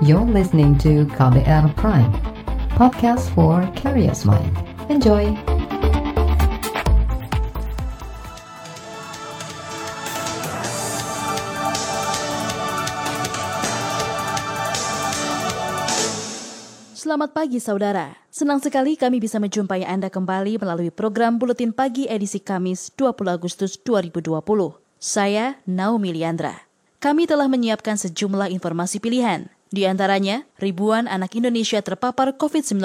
You're listening to KBR Prime, podcast for curious mind. Enjoy! Selamat pagi saudara. Senang sekali kami bisa menjumpai Anda kembali melalui program Buletin Pagi edisi Kamis 20 Agustus 2020. Saya Naomi Liandra. Kami telah menyiapkan sejumlah informasi pilihan. Di antaranya, ribuan anak Indonesia terpapar COVID-19.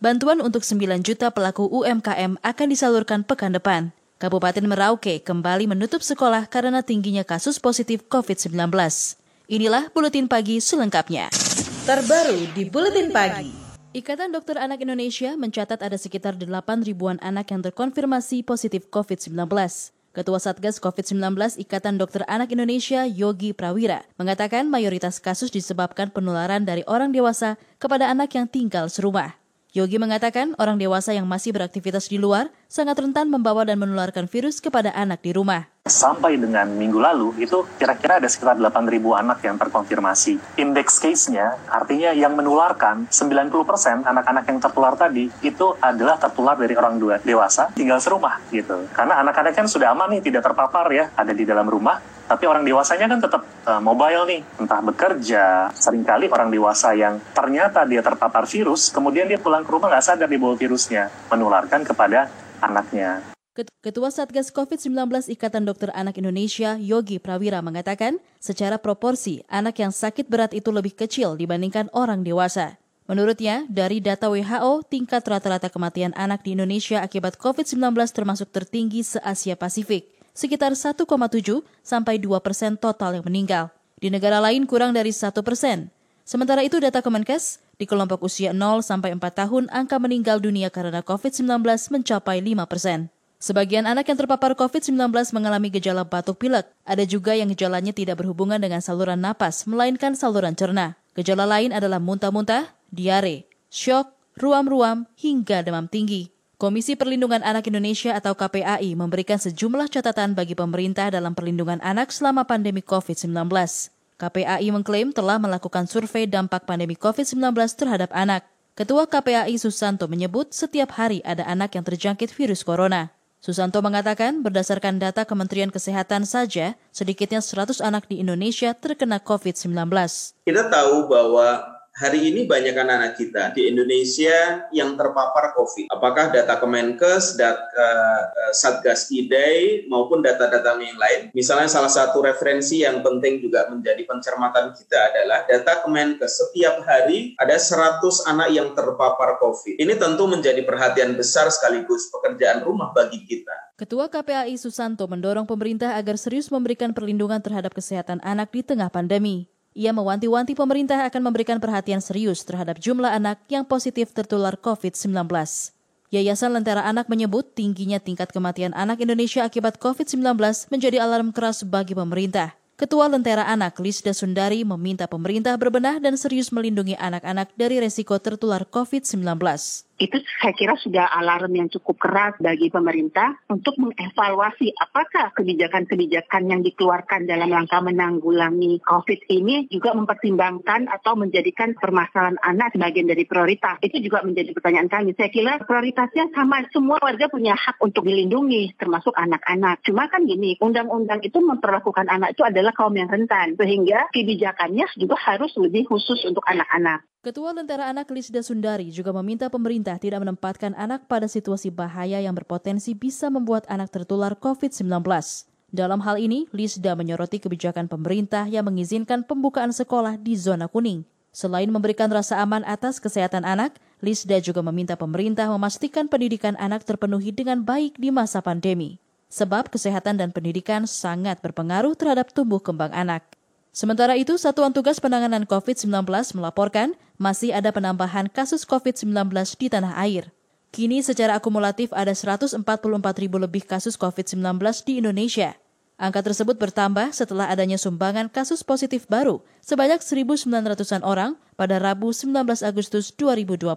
Bantuan untuk 9 juta pelaku UMKM akan disalurkan pekan depan. Kabupaten Merauke kembali menutup sekolah karena tingginya kasus positif COVID-19. Inilah Buletin Pagi selengkapnya. Terbaru di Buletin Pagi. Ikatan Dokter Anak Indonesia mencatat ada sekitar 8 ribuan anak yang terkonfirmasi positif COVID-19. Ketua Satgas COVID-19 Ikatan Dokter Anak Indonesia Yogi Prawira mengatakan mayoritas kasus disebabkan penularan dari orang dewasa kepada anak yang tinggal serumah. Yogi mengatakan orang dewasa yang masih beraktivitas di luar sangat rentan membawa dan menularkan virus kepada anak di rumah. Sampai dengan minggu lalu, itu kira-kira ada sekitar 8.000 anak yang terkonfirmasi. Index case-nya, artinya yang menularkan 90% anak-anak yang tertular tadi, itu adalah tertular dari orang dewasa tinggal serumah gitu. Karena anak-anak kan sudah aman nih, tidak terpapar ya, ada di dalam rumah, tapi orang dewasanya kan tetap uh, mobile nih, entah bekerja. Seringkali orang dewasa yang ternyata dia terpapar virus, kemudian dia pulang ke rumah nggak sadar di bawah virusnya, menularkan kepada anaknya. Ketua Satgas COVID-19 Ikatan Dokter Anak Indonesia, Yogi Prawira mengatakan, secara proporsi, anak yang sakit berat itu lebih kecil dibandingkan orang dewasa. Menurutnya, dari data WHO, tingkat rata-rata kematian anak di Indonesia akibat COVID-19 termasuk tertinggi se-Asia Pasifik, sekitar 1,7 sampai 2 persen total yang meninggal. Di negara lain kurang dari 1 persen. Sementara itu data Kemenkes, di kelompok usia 0 sampai 4 tahun, angka meninggal dunia karena COVID-19 mencapai 5 persen. Sebagian anak yang terpapar COVID-19 mengalami gejala batuk pilek. Ada juga yang gejalanya tidak berhubungan dengan saluran napas, melainkan saluran cerna. Gejala lain adalah muntah-muntah, diare, syok, ruam-ruam, hingga demam tinggi. Komisi Perlindungan Anak Indonesia atau KPAI memberikan sejumlah catatan bagi pemerintah dalam perlindungan anak selama pandemi COVID-19. KPAI mengklaim telah melakukan survei dampak pandemi COVID-19 terhadap anak. Ketua KPAI Susanto menyebut setiap hari ada anak yang terjangkit virus corona. Susanto mengatakan berdasarkan data Kementerian Kesehatan saja, sedikitnya 100 anak di Indonesia terkena COVID-19. Kita tahu bahwa hari ini banyak anak-anak kita di Indonesia yang terpapar COVID. Apakah data Kemenkes, data uh, Satgas IDAI, maupun data-data yang lain. Misalnya salah satu referensi yang penting juga menjadi pencermatan kita adalah data Kemenkes. Setiap hari ada 100 anak yang terpapar COVID. Ini tentu menjadi perhatian besar sekaligus pekerjaan rumah bagi kita. Ketua KPAI Susanto mendorong pemerintah agar serius memberikan perlindungan terhadap kesehatan anak di tengah pandemi. Ia mewanti-wanti pemerintah akan memberikan perhatian serius terhadap jumlah anak yang positif tertular COVID-19. Yayasan Lentera Anak menyebut tingginya tingkat kematian anak Indonesia akibat COVID-19 menjadi alarm keras bagi pemerintah. Ketua Lentera Anak Lisda Sundari meminta pemerintah berbenah dan serius melindungi anak-anak dari resiko tertular COVID-19 itu saya kira sudah alarm yang cukup keras bagi pemerintah untuk mengevaluasi apakah kebijakan-kebijakan yang dikeluarkan dalam rangka menanggulangi COVID ini juga mempertimbangkan atau menjadikan permasalahan anak sebagian dari prioritas. Itu juga menjadi pertanyaan kami. Saya kira prioritasnya sama. Semua warga punya hak untuk dilindungi, termasuk anak-anak. Cuma kan gini, undang-undang itu memperlakukan anak itu adalah kaum yang rentan. Sehingga kebijakannya juga harus lebih khusus untuk anak-anak. Ketua Lentera Anak Lisda Sundari juga meminta pemerintah tidak menempatkan anak pada situasi bahaya yang berpotensi bisa membuat anak tertular COVID-19. Dalam hal ini, Lisda menyoroti kebijakan pemerintah yang mengizinkan pembukaan sekolah di zona kuning. Selain memberikan rasa aman atas kesehatan anak, Lisda juga meminta pemerintah memastikan pendidikan anak terpenuhi dengan baik di masa pandemi. Sebab kesehatan dan pendidikan sangat berpengaruh terhadap tumbuh kembang anak. Sementara itu, Satuan Tugas Penanganan COVID-19 melaporkan masih ada penambahan kasus COVID-19 di tanah air. Kini secara akumulatif ada 144 ribu lebih kasus COVID-19 di Indonesia. Angka tersebut bertambah setelah adanya sumbangan kasus positif baru sebanyak 1.900-an orang pada Rabu 19 Agustus 2020.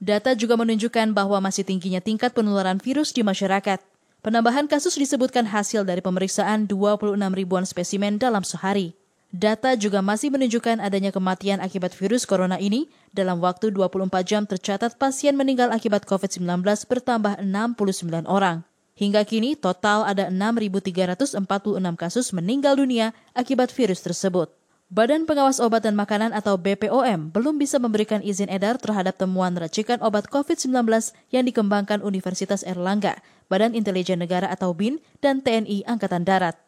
Data juga menunjukkan bahwa masih tingginya tingkat penularan virus di masyarakat. Penambahan kasus disebutkan hasil dari pemeriksaan 26 ribuan spesimen dalam sehari. Data juga masih menunjukkan adanya kematian akibat virus corona ini. Dalam waktu 24 jam tercatat pasien meninggal akibat COVID-19 bertambah 69 orang. Hingga kini total ada 6.346 kasus meninggal dunia akibat virus tersebut. Badan Pengawas Obat dan Makanan atau BPOM belum bisa memberikan izin edar terhadap temuan racikan obat COVID-19 yang dikembangkan Universitas Erlangga, Badan Intelijen Negara atau BIN, dan TNI Angkatan Darat.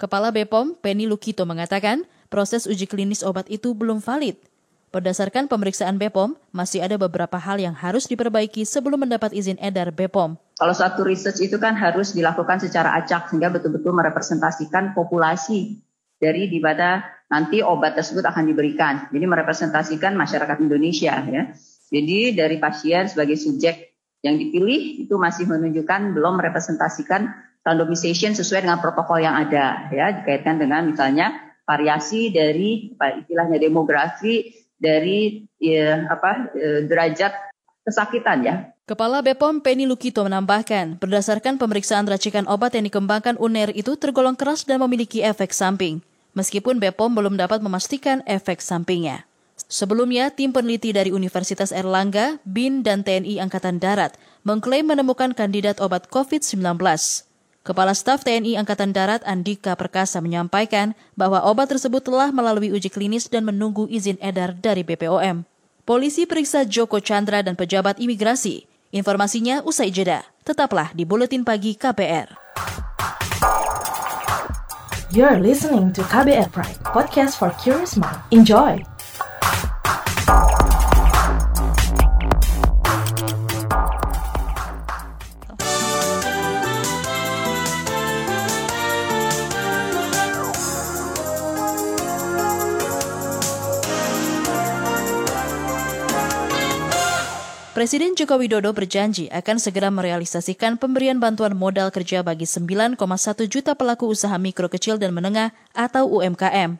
Kepala BPOM, Penny Lukito mengatakan, proses uji klinis obat itu belum valid. Berdasarkan pemeriksaan BPOM, masih ada beberapa hal yang harus diperbaiki sebelum mendapat izin edar BPOM. Kalau suatu research itu kan harus dilakukan secara acak sehingga betul-betul merepresentasikan populasi dari di mana nanti obat tersebut akan diberikan. Jadi merepresentasikan masyarakat Indonesia ya. Jadi dari pasien sebagai subjek yang dipilih itu masih menunjukkan belum merepresentasikan randomization sesuai dengan protokol yang ada ya dikaitkan dengan misalnya variasi dari apa istilahnya demografi dari ya, apa e, derajat kesakitan ya. Kepala BPOM Penny Lukito menambahkan, berdasarkan pemeriksaan racikan obat yang dikembangkan UNER itu tergolong keras dan memiliki efek samping. Meskipun BPOM belum dapat memastikan efek sampingnya. Sebelumnya, tim peneliti dari Universitas Erlangga, BIN, dan TNI Angkatan Darat mengklaim menemukan kandidat obat COVID-19. Kepala Staf TNI Angkatan Darat Andika Perkasa menyampaikan bahwa obat tersebut telah melalui uji klinis dan menunggu izin edar dari BPOM. Polisi periksa Joko Chandra dan pejabat imigrasi. Informasinya usai jeda. Tetaplah di Buletin Pagi KPR. You're listening to KBR Pride, podcast for curious mind. Enjoy! Presiden Joko Widodo berjanji akan segera merealisasikan pemberian bantuan modal kerja bagi 9,1 juta pelaku usaha mikro kecil dan menengah atau UMKM.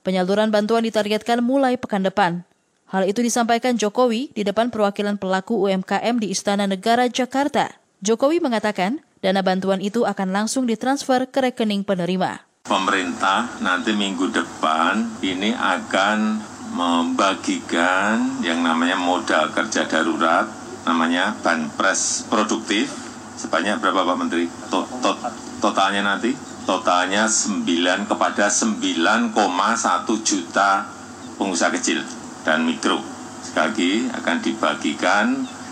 Penyaluran bantuan ditargetkan mulai pekan depan. Hal itu disampaikan Jokowi di depan perwakilan pelaku UMKM di Istana Negara Jakarta. Jokowi mengatakan dana bantuan itu akan langsung ditransfer ke rekening penerima. Pemerintah nanti minggu depan ini akan membagikan yang namanya modal kerja darurat, namanya banpres produktif, sebanyak berapa Pak Menteri? To to totalnya nanti? Totalnya 9 kepada 9,1 juta pengusaha kecil dan mikro. Sekali lagi akan dibagikan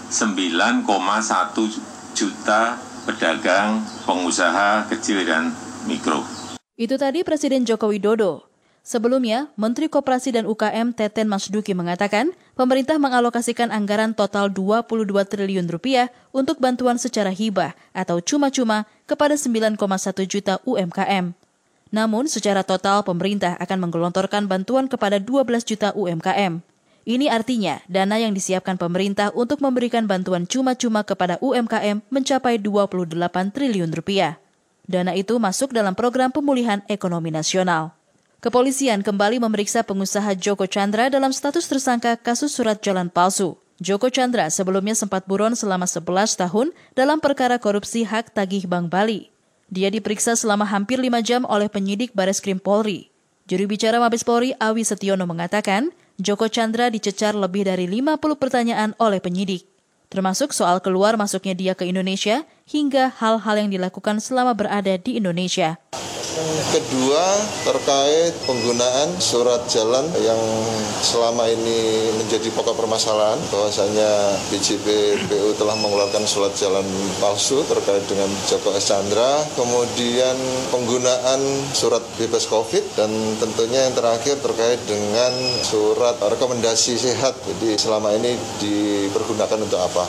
9,1 juta pedagang, pengusaha kecil dan mikro. Itu tadi Presiden Joko Widodo. Sebelumnya, Menteri Koperasi dan UKM Teten Masduki mengatakan, pemerintah mengalokasikan anggaran total 22 triliun rupiah untuk bantuan secara hibah atau cuma-cuma kepada 9,1 juta UMKM. Namun, secara total pemerintah akan menggelontorkan bantuan kepada 12 juta UMKM. Ini artinya dana yang disiapkan pemerintah untuk memberikan bantuan cuma-cuma kepada UMKM mencapai 28 triliun rupiah. Dana itu masuk dalam program pemulihan ekonomi nasional. Kepolisian kembali memeriksa pengusaha Joko Chandra dalam status tersangka kasus surat jalan palsu. Joko Chandra sebelumnya sempat buron selama 11 tahun dalam perkara korupsi hak tagih Bank Bali. Dia diperiksa selama hampir 5 jam oleh penyidik Baris Krim Polri. Juru bicara Mabes Polri Awi Setiono mengatakan, Joko Chandra dicecar lebih dari 50 pertanyaan oleh penyidik, termasuk soal keluar masuknya dia ke Indonesia hingga hal-hal yang dilakukan selama berada di Indonesia. Kedua terkait penggunaan surat jalan yang selama ini menjadi pokok permasalahan bahwasanya BJP PU telah mengeluarkan surat jalan palsu terkait dengan Joko. Chandra, kemudian penggunaan surat bebas COVID dan tentunya yang terakhir terkait dengan surat rekomendasi sehat. Jadi selama ini dipergunakan untuk apa?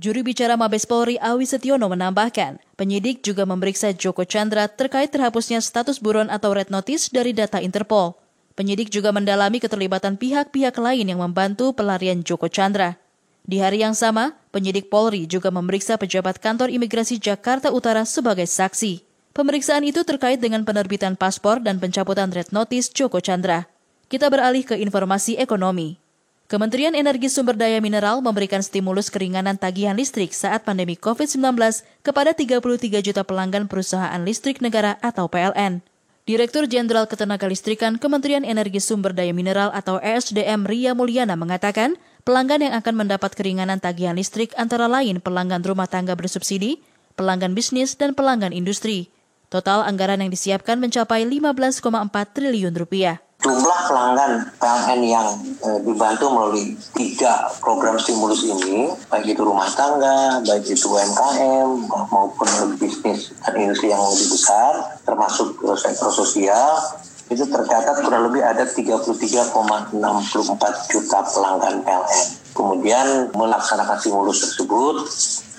Juru bicara Mabes Polri Awi Setiono menambahkan, penyidik juga memeriksa Joko Chandra terkait terhapusnya status buron atau red notice dari data Interpol. Penyidik juga mendalami keterlibatan pihak-pihak lain yang membantu pelarian Joko Chandra. Di hari yang sama, penyidik Polri juga memeriksa pejabat kantor imigrasi Jakarta Utara sebagai saksi. Pemeriksaan itu terkait dengan penerbitan paspor dan pencabutan red notice Joko Chandra. Kita beralih ke informasi ekonomi. Kementerian Energi Sumber Daya Mineral memberikan stimulus keringanan tagihan listrik saat pandemi COVID-19 kepada 33 juta pelanggan perusahaan listrik negara atau PLN. Direktur Jenderal Ketenagalistrikan Kementerian Energi Sumber Daya Mineral atau ESDM Ria Mulyana mengatakan, pelanggan yang akan mendapat keringanan tagihan listrik antara lain pelanggan rumah tangga bersubsidi, pelanggan bisnis, dan pelanggan industri. Total anggaran yang disiapkan mencapai 15,4 triliun rupiah. Jumlah pelanggan PLN yang e, dibantu melalui tiga program stimulus ini, baik itu rumah tangga, baik itu UMKM, maupun bisnis dan industri yang lebih besar, termasuk sektor sosial, itu tercatat kurang lebih ada 33,64 juta pelanggan PLN. Kemudian melaksanakan stimulus tersebut,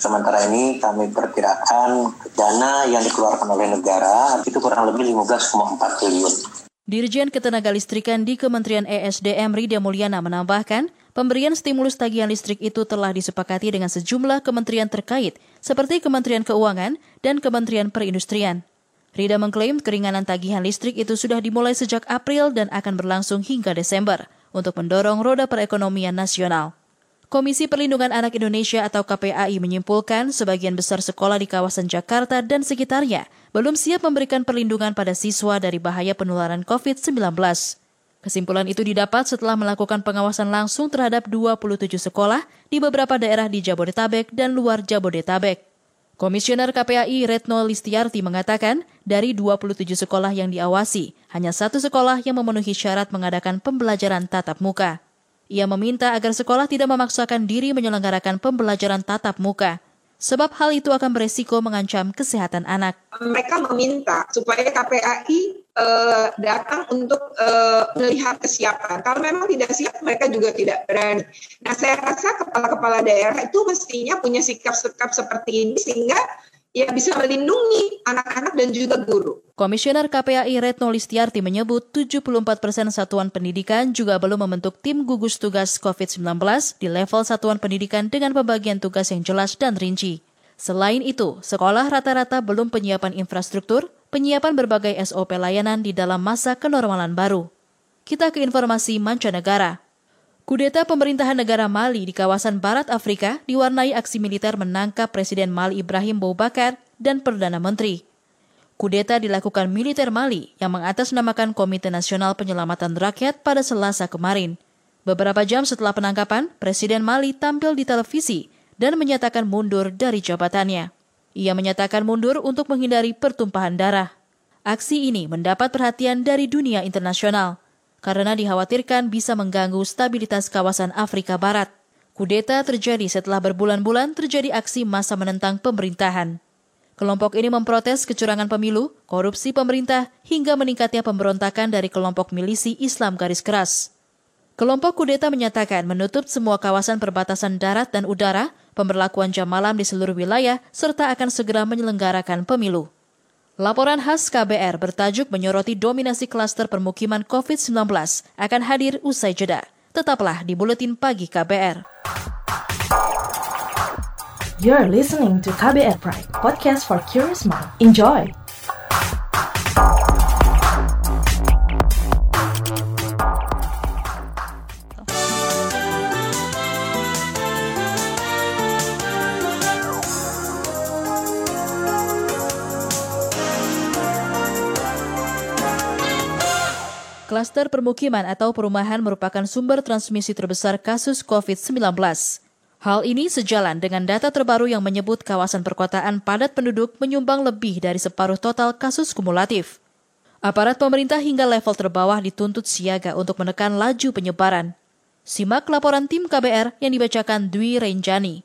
Sementara ini kami perkirakan dana yang dikeluarkan oleh negara itu kurang lebih 15,4 triliun. Dirjen Ketenagalistrikan di Kementerian ESDM Rida Mulyana menambahkan, pemberian stimulus tagihan listrik itu telah disepakati dengan sejumlah kementerian terkait, seperti Kementerian Keuangan dan Kementerian Perindustrian. Rida mengklaim keringanan tagihan listrik itu sudah dimulai sejak April dan akan berlangsung hingga Desember untuk mendorong roda perekonomian nasional. Komisi Perlindungan Anak Indonesia atau KPAI menyimpulkan sebagian besar sekolah di kawasan Jakarta dan sekitarnya belum siap memberikan perlindungan pada siswa dari bahaya penularan COVID-19. Kesimpulan itu didapat setelah melakukan pengawasan langsung terhadap 27 sekolah di beberapa daerah di Jabodetabek dan luar Jabodetabek. Komisioner KPAI Retno Listiarti mengatakan, dari 27 sekolah yang diawasi, hanya satu sekolah yang memenuhi syarat mengadakan pembelajaran tatap muka. Ia meminta agar sekolah tidak memaksakan diri menyelenggarakan pembelajaran tatap muka, sebab hal itu akan beresiko mengancam kesehatan anak. Mereka meminta supaya KPAI uh, eh, datang untuk uh, melihat kesiapan. Kalau memang tidak siap, mereka juga tidak berani. Nah, saya rasa kepala-kepala daerah itu mestinya punya sikap-sikap seperti ini sehingga ya bisa melindungi anak-anak dan juga guru. Komisioner KPAI Retno Listiarti menyebut 74 persen satuan pendidikan juga belum membentuk tim gugus tugas COVID-19 di level satuan pendidikan dengan pembagian tugas yang jelas dan rinci. Selain itu, sekolah rata-rata belum penyiapan infrastruktur, penyiapan berbagai SOP layanan di dalam masa kenormalan baru. Kita ke informasi mancanegara. Kudeta pemerintahan negara Mali di kawasan Barat Afrika diwarnai aksi militer menangkap Presiden Mali Ibrahim Boubacar dan Perdana Menteri. Kudeta dilakukan militer Mali yang mengatasnamakan Komite Nasional Penyelamatan Rakyat pada Selasa kemarin. Beberapa jam setelah penangkapan, Presiden Mali tampil di televisi dan menyatakan mundur dari jabatannya. Ia menyatakan mundur untuk menghindari pertumpahan darah. Aksi ini mendapat perhatian dari dunia internasional karena dikhawatirkan bisa mengganggu stabilitas kawasan Afrika Barat. Kudeta terjadi setelah berbulan-bulan terjadi aksi massa menentang pemerintahan. Kelompok ini memprotes kecurangan pemilu, korupsi pemerintah, hingga meningkatnya pemberontakan dari kelompok milisi Islam garis keras. Kelompok kudeta menyatakan menutup semua kawasan perbatasan darat dan udara, pemberlakuan jam malam di seluruh wilayah, serta akan segera menyelenggarakan pemilu. Laporan khas KBR bertajuk menyoroti dominasi klaster permukiman COVID-19 akan hadir usai jeda. Tetaplah di Buletin Pagi KBR. You're listening to KBR Pride, podcast for curious mind. Enjoy! Klaster permukiman atau perumahan merupakan sumber transmisi terbesar kasus COVID-19. Hal ini sejalan dengan data terbaru yang menyebut kawasan perkotaan padat penduduk menyumbang lebih dari separuh total kasus kumulatif. Aparat pemerintah hingga level terbawah dituntut siaga untuk menekan laju penyebaran. Simak laporan tim KBR yang dibacakan Dwi Renjani.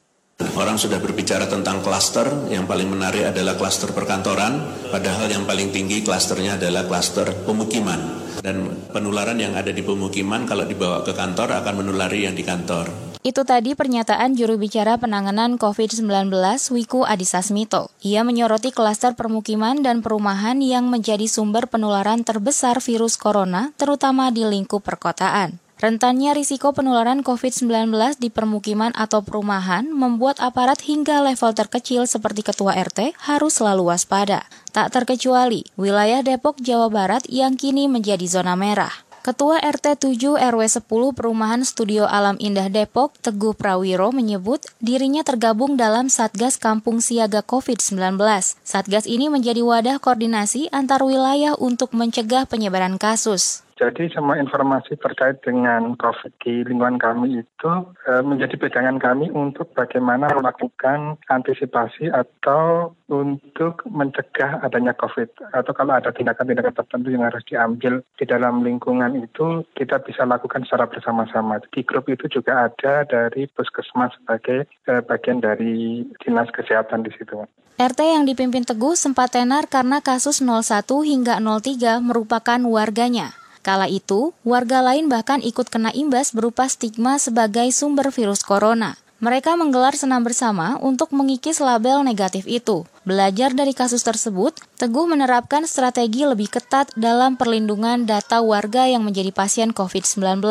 Orang sudah berbicara tentang klaster, yang paling menarik adalah klaster perkantoran, padahal yang paling tinggi klasternya adalah klaster pemukiman dan penularan yang ada di pemukiman kalau dibawa ke kantor akan menulari yang di kantor. Itu tadi pernyataan juru bicara penanganan COVID-19 Wiku Adhisa Smito. Ia menyoroti klaster permukiman dan perumahan yang menjadi sumber penularan terbesar virus corona, terutama di lingkup perkotaan. Rentannya risiko penularan COVID-19 di permukiman atau perumahan membuat aparat hingga level terkecil seperti ketua RT harus selalu waspada. Tak terkecuali wilayah Depok, Jawa Barat yang kini menjadi zona merah. Ketua RT 7 RW 10 Perumahan Studio Alam Indah Depok, Teguh Prawiro menyebut dirinya tergabung dalam Satgas Kampung Siaga COVID-19. Satgas ini menjadi wadah koordinasi antar wilayah untuk mencegah penyebaran kasus. Jadi semua informasi terkait dengan COVID di lingkungan kami itu e, menjadi pegangan kami untuk bagaimana melakukan antisipasi atau untuk mencegah adanya COVID. Atau kalau ada tindakan-tindakan tertentu yang harus diambil di dalam lingkungan itu, kita bisa lakukan secara bersama-sama. Di grup itu juga ada dari puskesmas sebagai e, bagian dari dinas kesehatan di situ. RT yang dipimpin Teguh sempat tenar karena kasus 01 hingga 03 merupakan warganya. Kala itu, warga lain bahkan ikut kena imbas berupa stigma sebagai sumber virus corona. Mereka menggelar senam bersama untuk mengikis label negatif itu. Belajar dari kasus tersebut, Teguh menerapkan strategi lebih ketat dalam perlindungan data warga yang menjadi pasien COVID-19.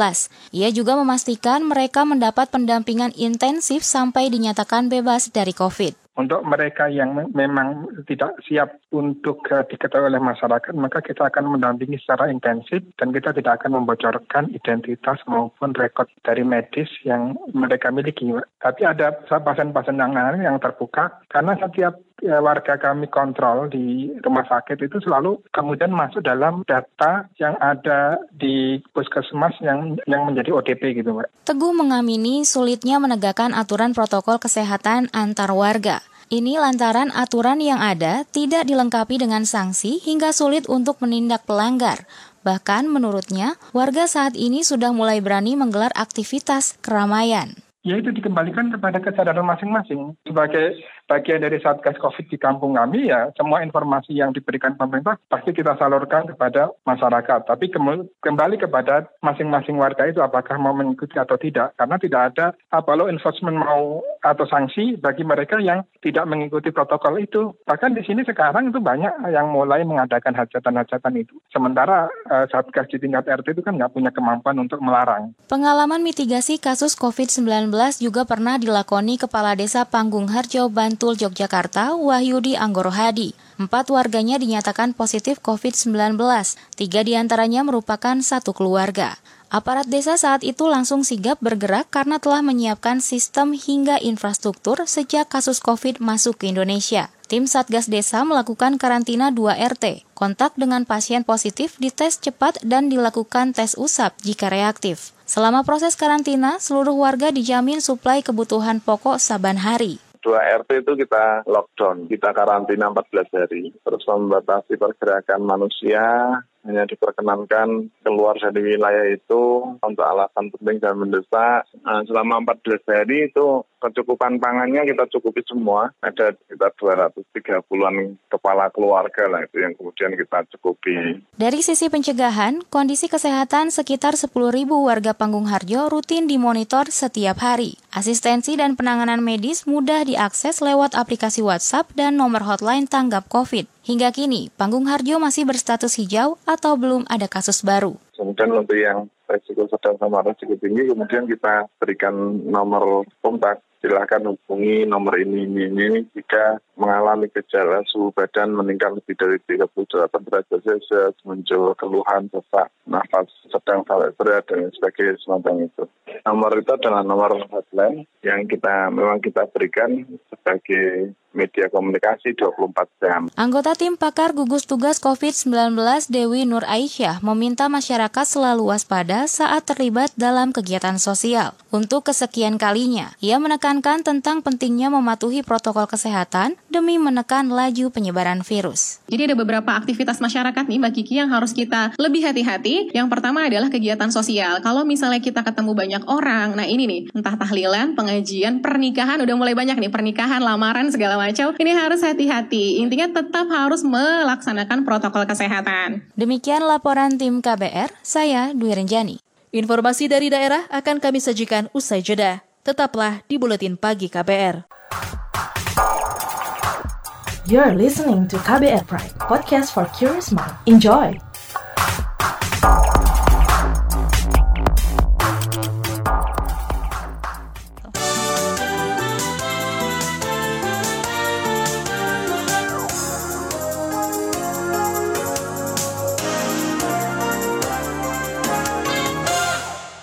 Ia juga memastikan mereka mendapat pendampingan intensif sampai dinyatakan bebas dari COVID untuk mereka yang memang tidak siap untuk uh, diketahui oleh masyarakat, maka kita akan mendampingi secara intensif dan kita tidak akan membocorkan identitas maupun rekod dari medis yang mereka miliki. Tapi ada pasien-pasien yang yang terbuka karena setiap ya, warga kami kontrol di rumah sakit itu selalu kemudian masuk dalam data yang ada di puskesmas yang yang menjadi ODP gitu, Mbak. Teguh mengamini sulitnya menegakkan aturan protokol kesehatan antar warga. Ini lantaran aturan yang ada tidak dilengkapi dengan sanksi hingga sulit untuk menindak pelanggar. Bahkan menurutnya, warga saat ini sudah mulai berani menggelar aktivitas keramaian. Ya itu dikembalikan kepada kesadaran masing-masing. Sebagai bagian dari Satgas COVID di kampung kami ya semua informasi yang diberikan pemerintah pasti kita salurkan kepada masyarakat. Tapi kembali kepada masing-masing warga itu apakah mau mengikuti atau tidak. Karena tidak ada apa lo enforcement mau atau sanksi bagi mereka yang tidak mengikuti protokol itu. Bahkan di sini sekarang itu banyak yang mulai mengadakan hajatan-hajatan itu. Sementara uh, Satgas di tingkat RT itu kan nggak punya kemampuan untuk melarang. Pengalaman mitigasi kasus COVID-19 juga pernah dilakoni Kepala Desa Panggung Harjo, Banten Bantul, Yogyakarta, Wahyudi Anggoro Hadi. Empat warganya dinyatakan positif COVID-19, tiga di antaranya merupakan satu keluarga. Aparat desa saat itu langsung sigap bergerak karena telah menyiapkan sistem hingga infrastruktur sejak kasus COVID masuk ke Indonesia. Tim Satgas Desa melakukan karantina 2 RT. Kontak dengan pasien positif dites cepat dan dilakukan tes usap jika reaktif. Selama proses karantina, seluruh warga dijamin suplai kebutuhan pokok saban hari dua RT itu kita lockdown, kita karantina 14 hari. Terus membatasi pergerakan manusia, hanya diperkenankan keluar dari wilayah itu untuk alasan penting dan mendesak. Nah, selama 14 hari itu kecukupan pangannya kita cukupi semua. Ada sekitar 230-an kepala keluarga lah itu yang kemudian kita cukupi. Dari sisi pencegahan, kondisi kesehatan sekitar 10.000 warga Panggung Harjo rutin dimonitor setiap hari. Asistensi dan penanganan medis mudah diakses lewat aplikasi WhatsApp dan nomor hotline tanggap COVID. Hingga kini, Panggung Harjo masih berstatus hijau atau belum ada kasus baru. Kemudian untuk yang resiko sedang sama resiko tinggi, kemudian kita berikan nomor kontak silakan hubungi nomor ini ini ini. Jika mengalami gejala suhu badan meningkat lebih dari 38 derajat Celcius, muncul keluhan sesak, nafas sedang sampai berat dan sebagainya semacam itu. Nomor itu adalah nomor hotline yang kita memang kita berikan sebagai media komunikasi 24 jam. Anggota tim pakar gugus tugas COVID-19 Dewi Nur Aisyah meminta masyarakat selalu waspada saat terlibat dalam kegiatan sosial. Untuk kesekian kalinya, ia menekankan tentang pentingnya mematuhi protokol kesehatan demi menekan laju penyebaran virus. Jadi ada beberapa aktivitas masyarakat nih Mbak Kiki yang harus kita lebih hati-hati. Yang pertama adalah kegiatan sosial. Kalau misalnya kita ketemu banyak orang, nah ini nih, entah tahlilan, pengajian, pernikahan, udah mulai banyak nih, pernikahan, lamaran, segala macam. Ini harus hati-hati. Intinya tetap harus melaksanakan protokol kesehatan. Demikian laporan tim KBR, saya Dwi Renjani. Informasi dari daerah akan kami sajikan usai jeda. Tetaplah di Buletin Pagi KBR. You're listening to KBR Pride, podcast for curious mind. Enjoy!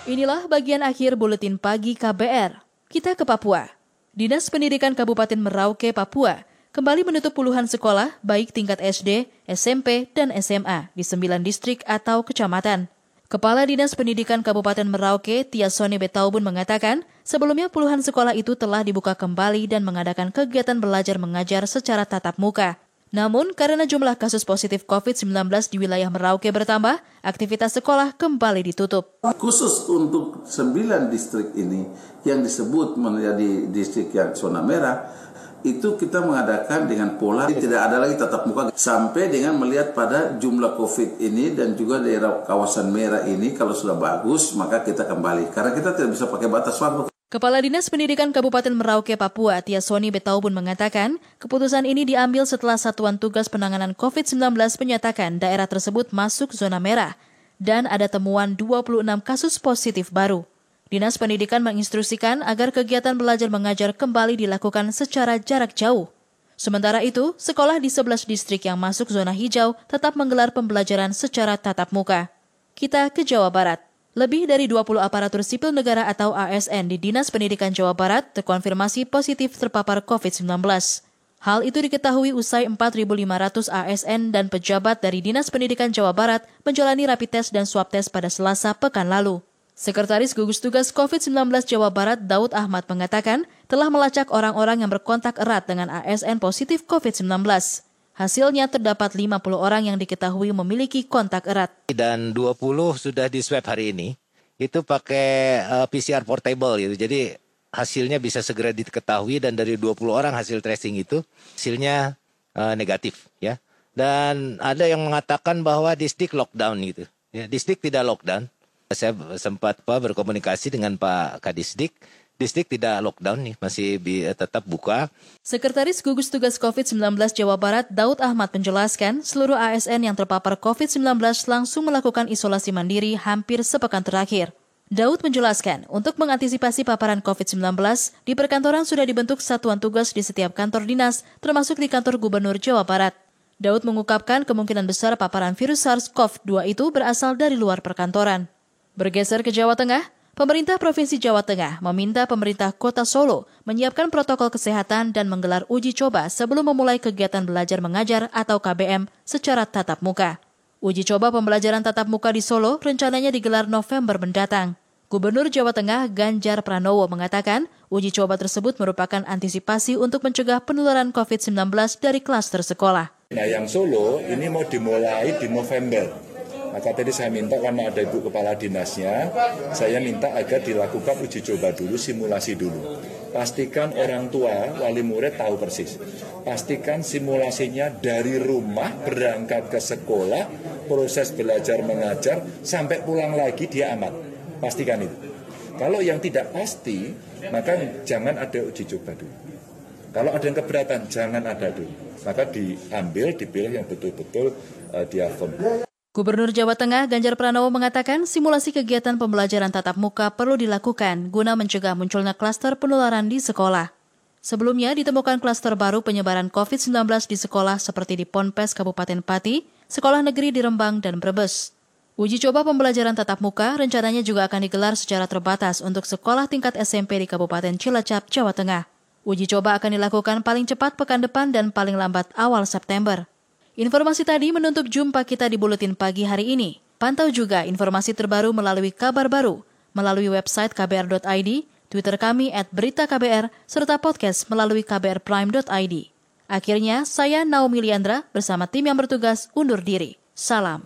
Inilah bagian akhir buletin pagi KBR. Kita ke Papua. Dinas Pendidikan Kabupaten Merauke, Papua, kembali menutup puluhan sekolah baik tingkat SD, SMP, dan SMA di sembilan distrik atau kecamatan. Kepala Dinas Pendidikan Kabupaten Merauke, Tia Soni Betaubun mengatakan, sebelumnya puluhan sekolah itu telah dibuka kembali dan mengadakan kegiatan belajar mengajar secara tatap muka. Namun, karena jumlah kasus positif COVID-19 di wilayah Merauke bertambah, aktivitas sekolah kembali ditutup. Khusus untuk sembilan distrik ini yang disebut menjadi distrik yang zona merah, itu kita mengadakan dengan pola tidak ada lagi tatap muka sampai dengan melihat pada jumlah COVID ini dan juga daerah kawasan merah ini kalau sudah bagus maka kita kembali karena kita tidak bisa pakai batas waktu. Kepala Dinas Pendidikan Kabupaten Merauke, Papua, Tia Soni Betaubun mengatakan, keputusan ini diambil setelah Satuan Tugas Penanganan COVID-19 menyatakan daerah tersebut masuk zona merah dan ada temuan 26 kasus positif baru. Dinas Pendidikan menginstruksikan agar kegiatan belajar mengajar kembali dilakukan secara jarak jauh. Sementara itu, sekolah di 11 distrik yang masuk zona hijau tetap menggelar pembelajaran secara tatap muka. Kita ke Jawa Barat. Lebih dari 20 aparatur sipil negara atau ASN di Dinas Pendidikan Jawa Barat terkonfirmasi positif terpapar COVID-19. Hal itu diketahui usai 4.500 ASN dan pejabat dari Dinas Pendidikan Jawa Barat menjalani rapid test dan swab test pada Selasa pekan lalu. Sekretaris Gugus Tugas COVID-19 Jawa Barat Daud Ahmad mengatakan telah melacak orang-orang yang berkontak erat dengan ASN positif COVID-19. Hasilnya terdapat 50 orang yang diketahui memiliki kontak erat. Dan 20 sudah di swab hari ini. Itu pakai eh, PCR portable gitu. Jadi hasilnya bisa segera diketahui dan dari 20 orang hasil tracing itu hasilnya uh, negatif ya. Dan ada yang mengatakan bahwa distrik lockdown gitu. Ya, distrik tidak lockdown. Saya sempat Pak berkomunikasi dengan Pak Kadisdik distrik tidak lockdown nih, masih eh, tetap buka. Sekretaris Gugus Tugas COVID-19 Jawa Barat Daud Ahmad menjelaskan, seluruh ASN yang terpapar COVID-19 langsung melakukan isolasi mandiri hampir sepekan terakhir. Daud menjelaskan, untuk mengantisipasi paparan COVID-19, di perkantoran sudah dibentuk satuan tugas di setiap kantor dinas, termasuk di kantor Gubernur Jawa Barat. Daud mengungkapkan kemungkinan besar paparan virus SARS-CoV-2 itu berasal dari luar perkantoran. Bergeser ke Jawa Tengah, Pemerintah Provinsi Jawa Tengah meminta pemerintah Kota Solo menyiapkan protokol kesehatan dan menggelar uji coba sebelum memulai kegiatan belajar mengajar atau KBM secara tatap muka. Uji coba pembelajaran tatap muka di Solo rencananya digelar November mendatang. Gubernur Jawa Tengah Ganjar Pranowo mengatakan uji coba tersebut merupakan antisipasi untuk mencegah penularan COVID-19 dari klaster sekolah. Nah yang Solo ini mau dimulai di November maka tadi saya minta karena ada ibu kepala dinasnya, saya minta agar dilakukan uji coba dulu, simulasi dulu. Pastikan orang tua, wali murid tahu persis. Pastikan simulasinya dari rumah berangkat ke sekolah, proses belajar mengajar, sampai pulang lagi dia amat. Pastikan itu. Kalau yang tidak pasti, maka jangan ada uji coba dulu. Kalau ada yang keberatan, jangan ada dulu. Maka diambil, dipilih yang betul-betul uh, diafirm. Gubernur Jawa Tengah Ganjar Pranowo mengatakan simulasi kegiatan pembelajaran tatap muka perlu dilakukan guna mencegah munculnya klaster penularan di sekolah. Sebelumnya ditemukan klaster baru penyebaran COVID-19 di sekolah seperti di Ponpes Kabupaten Pati, Sekolah Negeri di Rembang, dan Brebes. Uji coba pembelajaran tatap muka rencananya juga akan digelar secara terbatas untuk sekolah tingkat SMP di Kabupaten Cilacap, Jawa Tengah. Uji coba akan dilakukan paling cepat pekan depan dan paling lambat awal September. Informasi tadi menutup jumpa kita di Buletin Pagi hari ini. Pantau juga informasi terbaru melalui kabar baru, melalui website kbr.id, Twitter kami at berita KBR, serta podcast melalui kbrprime.id. Akhirnya, saya Naomi Liandra bersama tim yang bertugas undur diri. Salam.